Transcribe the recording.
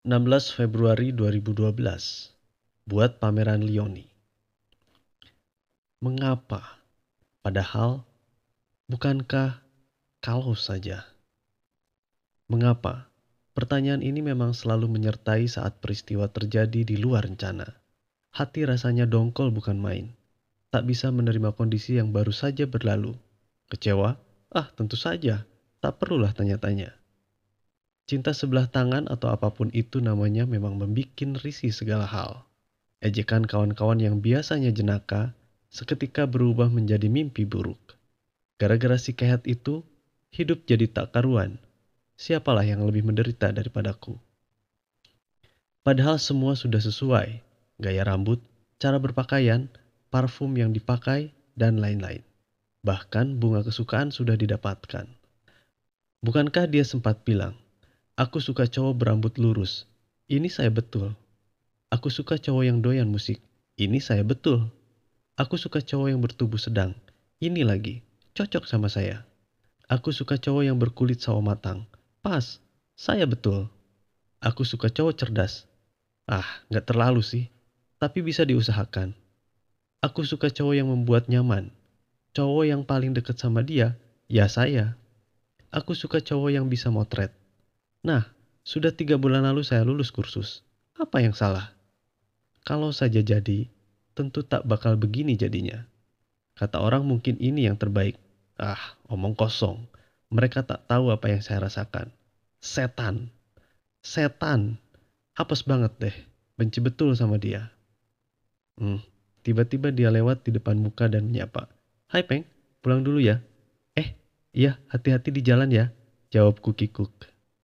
16 Februari 2012 Buat pameran Lioni Mengapa? Padahal bukankah kalau saja? Mengapa? Pertanyaan ini memang selalu menyertai saat peristiwa terjadi di luar rencana. Hati rasanya dongkol bukan main. Tak bisa menerima kondisi yang baru saja berlalu. Kecewa? Ah, tentu saja. Tak perlulah tanya-tanya. Cinta sebelah tangan atau apa pun itu namanya memang membikin risih segala hal. Ejekan kawan-kawan yang biasanya jenaka seketika berubah menjadi mimpi buruk. Gara-gara si kehat itu, hidup jadi tak karuan. Siapalah yang lebih menderita daripadaku? Padahal semua sudah sesuai. Gaya rambut, cara berpakaian, parfum yang dipakai, dan lain-lain. Bahkan bunga kesukaan sudah didapatkan. Bukankah dia sempat bilang, Aku suka cowok berambut lurus. Ini saya betul. Aku suka cowok yang doyan musik. Ini saya betul. Aku suka cowok yang bertubuh sedang. Ini lagi. Cocok sama saya. Aku suka cowok yang berkulit sawo matang. Pas. Saya betul. Aku suka cowok cerdas. Ah, nggak terlalu sih. Tapi bisa diusahakan. Aku suka cowok yang membuat nyaman. Cowok yang paling dekat sama dia, ya saya. Aku suka cowok yang bisa motret. Nah, sudah tiga bulan lalu saya lulus kursus. Apa yang salah? Kalau saja jadi, tentu tak bakal begini jadinya. Kata orang mungkin ini yang terbaik. Ah, omong kosong. Mereka tak tahu apa yang saya rasakan. Setan. Setan. Hapus banget deh. Benci betul sama dia. Hmm, tiba-tiba dia lewat di depan muka dan menyapa. Hai Peng, pulang dulu ya. Eh, iya hati-hati di jalan ya. Jawab Cookie Cook.